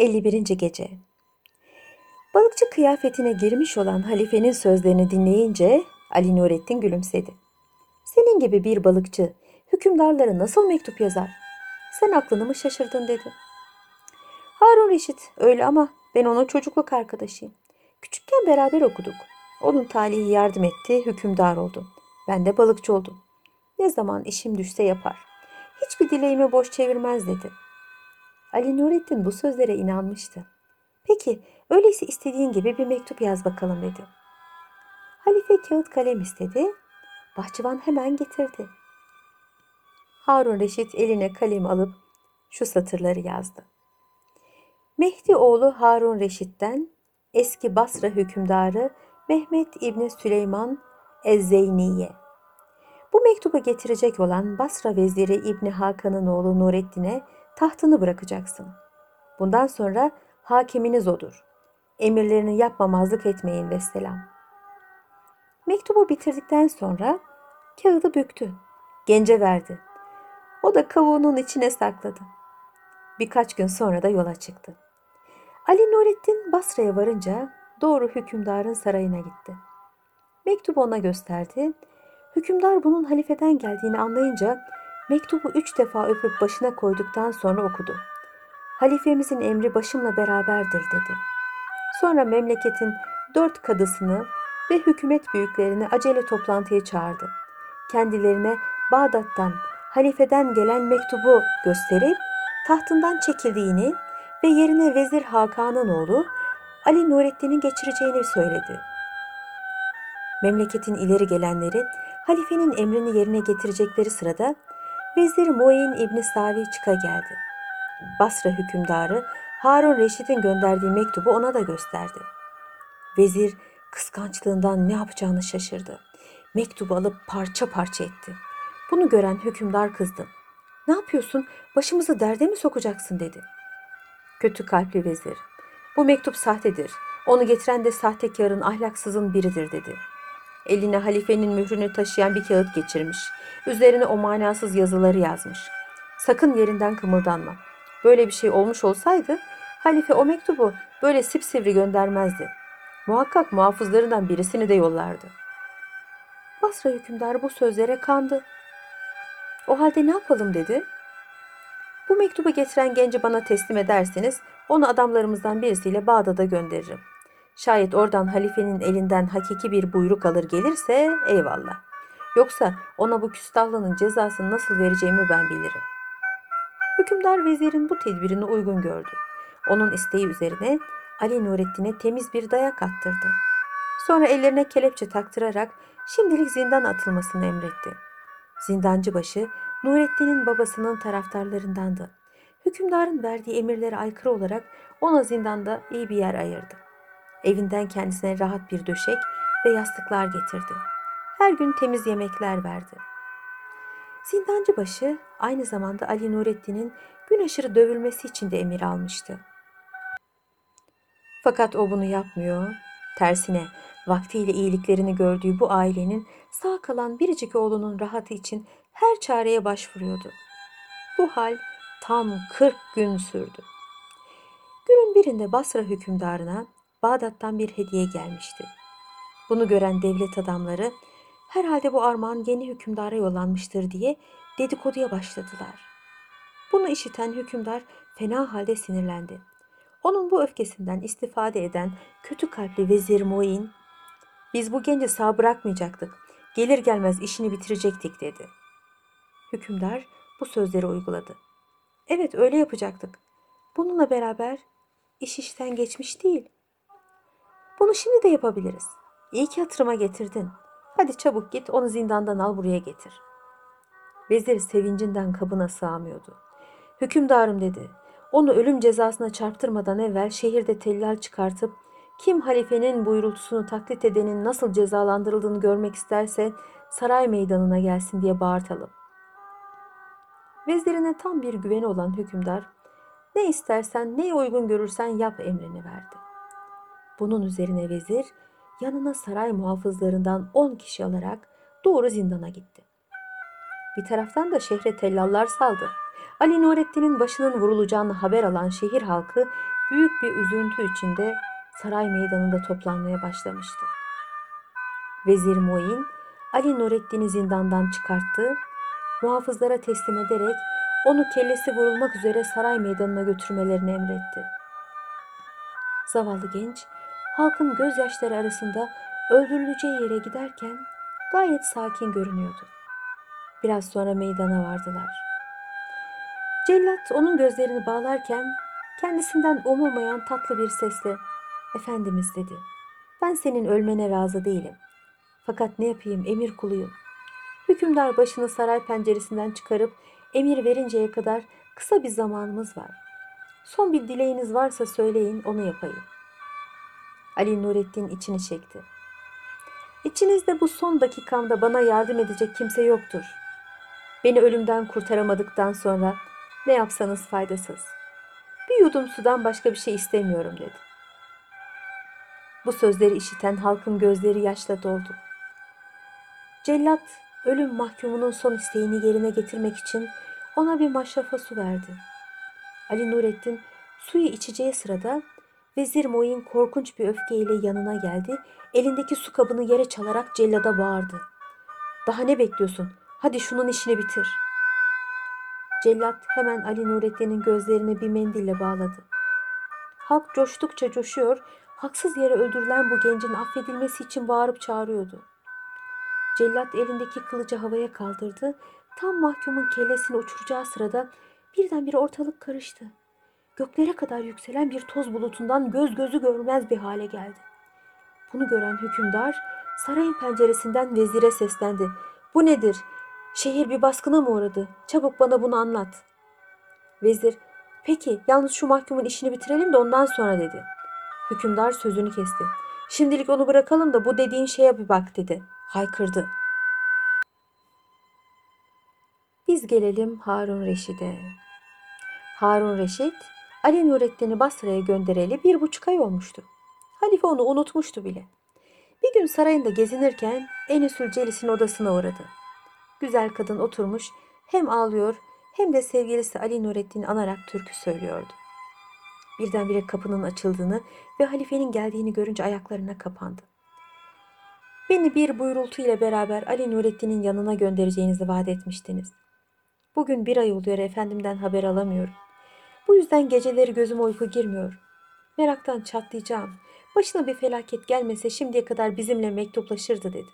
51. Gece Balıkçı kıyafetine girmiş olan halifenin sözlerini dinleyince Ali Nurettin gülümsedi. Senin gibi bir balıkçı hükümdarlara nasıl mektup yazar? Sen aklını mı şaşırdın dedi. Harun Reşit öyle ama ben onun çocukluk arkadaşıyım. Küçükken beraber okuduk. Onun talihi yardım etti, hükümdar oldu. Ben de balıkçı oldum. Ne zaman işim düşse yapar. Hiçbir dileğimi boş çevirmez dedi. Ali Nurettin bu sözlere inanmıştı. Peki öyleyse istediğin gibi bir mektup yaz bakalım dedi. Halife kağıt kalem istedi. Bahçıvan hemen getirdi. Harun Reşit eline kalem alıp şu satırları yazdı. Mehdi oğlu Harun Reşit'ten eski Basra hükümdarı Mehmet İbni Süleyman Ezzeyniye. Bu mektubu getirecek olan Basra veziri İbni Hakan'ın oğlu Nurettin'e tahtını bırakacaksın. Bundan sonra hakiminiz odur. Emirlerini yapmamazlık etmeyin vesselam. Mektubu bitirdikten sonra kağıdı büktü. Gence verdi. O da kavuğunun içine sakladı. Birkaç gün sonra da yola çıktı. Ali Nurettin Basra'ya varınca doğru hükümdarın sarayına gitti. Mektubu ona gösterdi. Hükümdar bunun halifeden geldiğini anlayınca mektubu üç defa öpüp başına koyduktan sonra okudu. Halifemizin emri başımla beraberdir dedi. Sonra memleketin dört kadısını ve hükümet büyüklerini acele toplantıya çağırdı. Kendilerine Bağdat'tan, halifeden gelen mektubu gösterip tahtından çekildiğini ve yerine Vezir Hakan'ın oğlu Ali Nurettin'i geçireceğini söyledi. Memleketin ileri gelenleri halifenin emrini yerine getirecekleri sırada Vezir Muin İbni Savi çıka geldi. Basra hükümdarı Harun Reşit'in gönderdiği mektubu ona da gösterdi. Vezir kıskançlığından ne yapacağını şaşırdı. Mektubu alıp parça parça etti. Bunu gören hükümdar kızdı. Ne yapıyorsun? Başımızı derde mi sokacaksın dedi. Kötü kalpli vezir. Bu mektup sahtedir. Onu getiren de sahtekarın ahlaksızın biridir dedi. Eline halifenin mührünü taşıyan bir kağıt geçirmiş. Üzerine o manasız yazıları yazmış. Sakın yerinden kımıldanma. Böyle bir şey olmuş olsaydı halife o mektubu böyle sipsivri göndermezdi. Muhakkak muhafızlarından birisini de yollardı. Basra hükümdarı bu sözlere kandı. O halde ne yapalım dedi. Bu mektubu getiren genci bana teslim ederseniz onu adamlarımızdan birisiyle Bağdat'a gönderirim. Şayet oradan halifenin elinden hakiki bir buyruk alır gelirse eyvallah. Yoksa ona bu küstahlığının cezasını nasıl vereceğimi ben bilirim. Hükümdar vezirin bu tedbirini uygun gördü. Onun isteği üzerine Ali Nurettin'e temiz bir dayak attırdı. Sonra ellerine kelepçe taktırarak şimdilik zindan atılmasını emretti. Zindancı başı Nurettin'in babasının taraftarlarındandı. Hükümdarın verdiği emirlere aykırı olarak ona zindanda iyi bir yer ayırdı. Evinden kendisine rahat bir döşek ve yastıklar getirdi. Her gün temiz yemekler verdi. Zindancı başı aynı zamanda Ali Nurettin'in gün aşırı dövülmesi için de emir almıştı. Fakat o bunu yapmıyor. Tersine vaktiyle iyiliklerini gördüğü bu ailenin sağ kalan biricik oğlunun rahatı için her çareye başvuruyordu. Bu hal tam 40 gün sürdü. Günün birinde Basra hükümdarına Bağdat'tan bir hediye gelmişti. Bunu gören devlet adamları herhalde bu armağan yeni hükümdara yollanmıştır diye dedikoduya başladılar. Bunu işiten hükümdar fena halde sinirlendi. Onun bu öfkesinden istifade eden kötü kalpli vezir Muin, biz bu genci sağ bırakmayacaktık, gelir gelmez işini bitirecektik dedi. Hükümdar bu sözleri uyguladı. Evet öyle yapacaktık. Bununla beraber iş işten geçmiş değil. Bunu şimdi de yapabiliriz. İyi ki hatırıma getirdin. Hadi çabuk git onu zindandan al buraya getir. Vezir sevincinden kabına sığamıyordu. Hükümdarım dedi. Onu ölüm cezasına çarptırmadan evvel şehirde tellal çıkartıp kim halifenin buyrultusunu taklit edenin nasıl cezalandırıldığını görmek isterse saray meydanına gelsin diye bağırtalım. Vezirine tam bir güveni olan hükümdar ne istersen ne uygun görürsen yap emrini verdi. Bunun üzerine vezir yanına saray muhafızlarından on kişi alarak doğru zindana gitti. Bir taraftan da şehre tellallar saldı. Ali Nurettin'in başının vurulacağını haber alan şehir halkı büyük bir üzüntü içinde saray meydanında toplanmaya başlamıştı. Vezir Muin, Ali Nurettin'i zindandan çıkarttı, muhafızlara teslim ederek onu kellesi vurulmak üzere saray meydanına götürmelerini emretti. Zavallı genç, halkın gözyaşları arasında öldürüleceği yere giderken gayet sakin görünüyordu. Biraz sonra meydana vardılar. Cellat onun gözlerini bağlarken kendisinden umulmayan tatlı bir sesle Efendimiz dedi. Ben senin ölmene razı değilim. Fakat ne yapayım emir kuluyum. Hükümdar başını saray penceresinden çıkarıp emir verinceye kadar kısa bir zamanımız var. Son bir dileğiniz varsa söyleyin onu yapayım. Ali Nurettin içini çekti. İçinizde bu son dakikamda bana yardım edecek kimse yoktur. Beni ölümden kurtaramadıktan sonra ne yapsanız faydasız. Bir yudum sudan başka bir şey istemiyorum dedi. Bu sözleri işiten halkın gözleri yaşla doldu. Cellat ölüm mahkumunun son isteğini yerine getirmek için ona bir maşrafa su verdi. Ali Nurettin suyu içeceği sırada Vezir Moyin korkunç bir öfkeyle yanına geldi. Elindeki su kabını yere çalarak cellada bağırdı. Daha ne bekliyorsun? Hadi şunun işini bitir. Cellat hemen Ali Nurettin'in gözlerini bir mendille bağladı. Halk coştukça coşuyor, haksız yere öldürülen bu gencin affedilmesi için bağırıp çağırıyordu. Cellat elindeki kılıcı havaya kaldırdı. Tam mahkumun kellesini uçuracağı sırada birdenbire ortalık karıştı. Göklere kadar yükselen bir toz bulutundan göz gözü görmez bir hale geldi. Bunu gören hükümdar sarayın penceresinden vezire seslendi. Bu nedir? Şehir bir baskına mı uğradı? Çabuk bana bunu anlat. Vezir, peki yalnız şu mahkumun işini bitirelim de ondan sonra dedi. Hükümdar sözünü kesti. Şimdilik onu bırakalım da bu dediğin şeye bir bak dedi. Haykırdı. Biz gelelim Harun Reşid'e. Harun Reşit, Ali Nurettin'i Basra'ya göndereli bir buçuk ay olmuştu. Halife onu unutmuştu bile. Bir gün sarayında gezinirken Enisül Celis'in odasına uğradı. Güzel kadın oturmuş hem ağlıyor hem de sevgilisi Ali Nurettin'i anarak türkü söylüyordu. Birdenbire kapının açıldığını ve halifenin geldiğini görünce ayaklarına kapandı. Beni bir buyrultu ile beraber Ali Nurettin'in yanına göndereceğinizi vaat etmiştiniz. Bugün bir ay oluyor efendimden haber alamıyorum. Bu yüzden geceleri gözüme uyku girmiyor. Meraktan çatlayacağım. Başına bir felaket gelmese şimdiye kadar bizimle mektuplaşırdı dedi.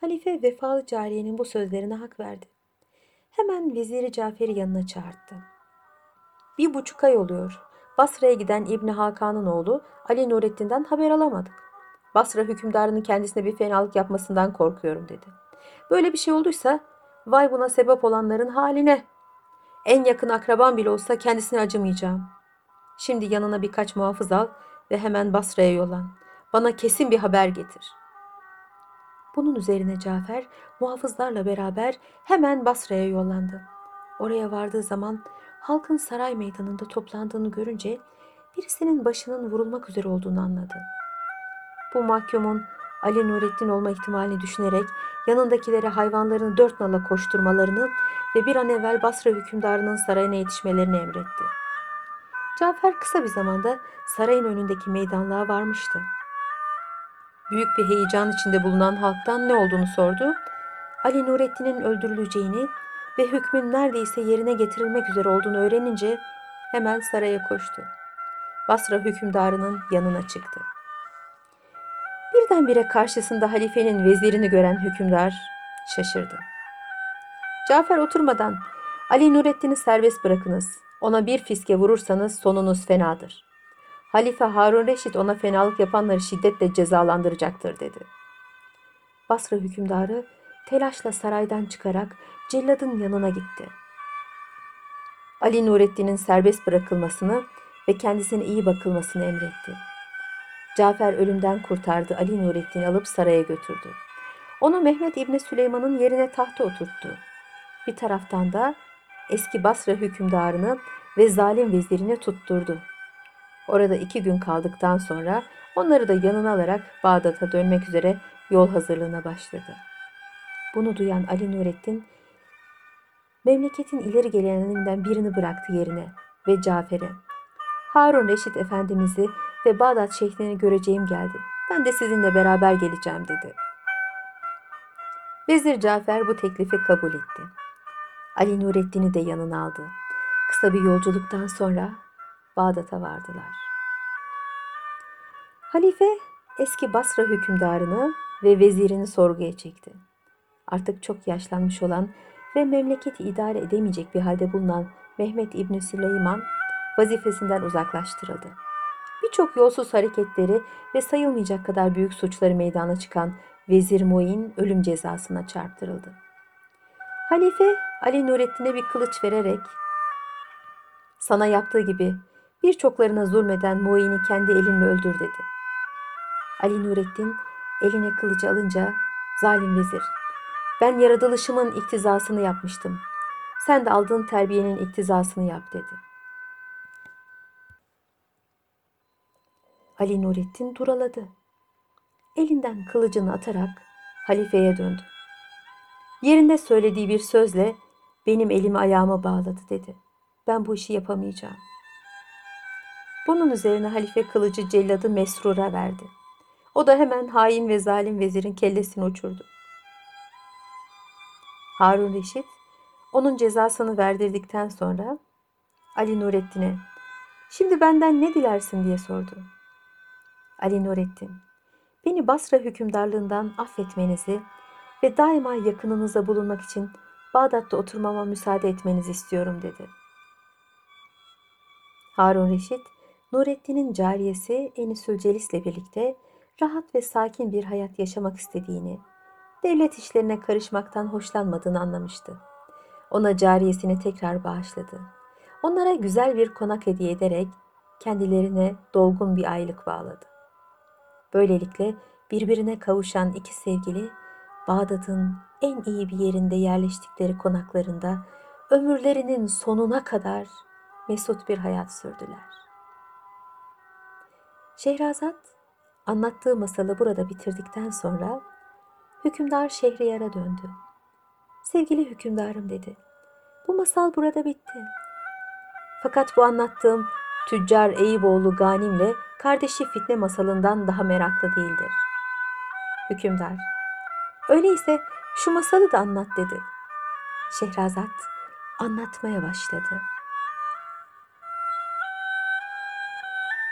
Halife vefalı cariyenin bu sözlerine hak verdi. Hemen veziri Cafer'i yanına çağırdı. Bir buçuk ay oluyor. Basra'ya giden İbni Hakan'ın oğlu Ali Nurettin'den haber alamadık. Basra hükümdarının kendisine bir fenalık yapmasından korkuyorum dedi. Böyle bir şey olduysa vay buna sebep olanların haline. En yakın akraban bile olsa kendisine acımayacağım. Şimdi yanına birkaç muhafız al ve hemen Basra'ya yollan. Bana kesin bir haber getir. Bunun üzerine Cafer muhafızlarla beraber hemen Basra'ya yollandı. Oraya vardığı zaman halkın saray meydanında toplandığını görünce birisinin başının vurulmak üzere olduğunu anladı. Bu mahkumun Ali Nurettin olma ihtimalini düşünerek yanındakilere hayvanlarını dört nala koşturmalarını ve bir an evvel Basra hükümdarının sarayına yetişmelerini emretti. Cafer kısa bir zamanda sarayın önündeki meydanlığa varmıştı. Büyük bir heyecan içinde bulunan halktan ne olduğunu sordu. Ali Nurettin'in öldürüleceğini ve hükmün neredeyse yerine getirilmek üzere olduğunu öğrenince hemen saraya koştu. Basra hükümdarının yanına çıktı. Birdenbire karşısında halifenin vezirini gören hükümdar şaşırdı. Cafer oturmadan Ali Nurettin'i serbest bırakınız. Ona bir fiske vurursanız sonunuz fenadır. Halife Harun Reşit ona fenalık yapanları şiddetle cezalandıracaktır dedi. Basra hükümdarı telaşla saraydan çıkarak celladın yanına gitti. Ali Nurettin'in serbest bırakılmasını ve kendisine iyi bakılmasını emretti. Cafer ölümden kurtardı Ali Nurettin'i alıp saraya götürdü. Onu Mehmet İbni Süleyman'ın yerine tahta oturttu. Bir taraftan da eski Basra hükümdarını ve zalim vezirini tutturdu. Orada iki gün kaldıktan sonra onları da yanına alarak Bağdat'a dönmek üzere yol hazırlığına başladı. Bunu duyan Ali Nurettin memleketin ileri gelenlerinden birini bıraktı yerine ve Cafer'e Harun Reşit Efendimiz'i ve Bağdat Şeyh'ini göreceğim geldi. Ben de sizinle beraber geleceğim dedi. Vezir Cafer bu teklifi kabul etti. Ali Nurettin'i de yanına aldı. Kısa bir yolculuktan sonra Bağdat'a vardılar. Halife eski Basra hükümdarını ve vezirini sorguya çekti. Artık çok yaşlanmış olan ve memleketi idare edemeyecek bir halde bulunan Mehmet İbni Süleyman vazifesinden uzaklaştırıldı. Birçok yolsuz hareketleri ve sayılmayacak kadar büyük suçları meydana çıkan Vezir Muin ölüm cezasına çarptırıldı. Halife Ali Nurettin'e bir kılıç vererek sana yaptığı gibi birçoklarına zulmeden Muin'i kendi elinle öldür dedi. Ali Nurettin eline kılıcı alınca zalim vezir ben yaratılışımın iktizasını yapmıştım. Sen de aldığın terbiyenin iktizasını yap dedi. Ali Nurettin duraladı. Elinden kılıcını atarak halifeye döndü. Yerinde söylediği bir sözle benim elimi ayağıma bağladı dedi. Ben bu işi yapamayacağım. Bunun üzerine halife kılıcı celladı Mesrur'a verdi. O da hemen hain ve zalim vezirin kellesini uçurdu. Harun Reşit onun cezasını verdirdikten sonra Ali Nurettin'e şimdi benden ne dilersin diye sordu. Ali Nurettin beni Basra hükümdarlığından affetmenizi ve daima yakınınıza bulunmak için Bağdat'ta oturmama müsaade etmenizi istiyorum dedi. Harun Reşit, Nurettin'in cariyesi Enisül Celis'le birlikte rahat ve sakin bir hayat yaşamak istediğini, devlet işlerine karışmaktan hoşlanmadığını anlamıştı. Ona cariyesini tekrar bağışladı. Onlara güzel bir konak hediye ederek kendilerine dolgun bir aylık bağladı. Böylelikle birbirine kavuşan iki sevgili Bağdat'ın en iyi bir yerinde yerleştikleri konaklarında ömürlerinin sonuna kadar mesut bir hayat sürdüler. Şehrazat anlattığı masalı burada bitirdikten sonra hükümdar Şehriyar'a döndü. Sevgili hükümdarım dedi. Bu masal burada bitti. Fakat bu anlattığım tüccar Eyüboğlu Ganim'le kardeşi Fitne masalından daha meraklı değildir. Hükümdar, öyleyse şu masalı da anlat dedi. Şehrazat anlatmaya başladı.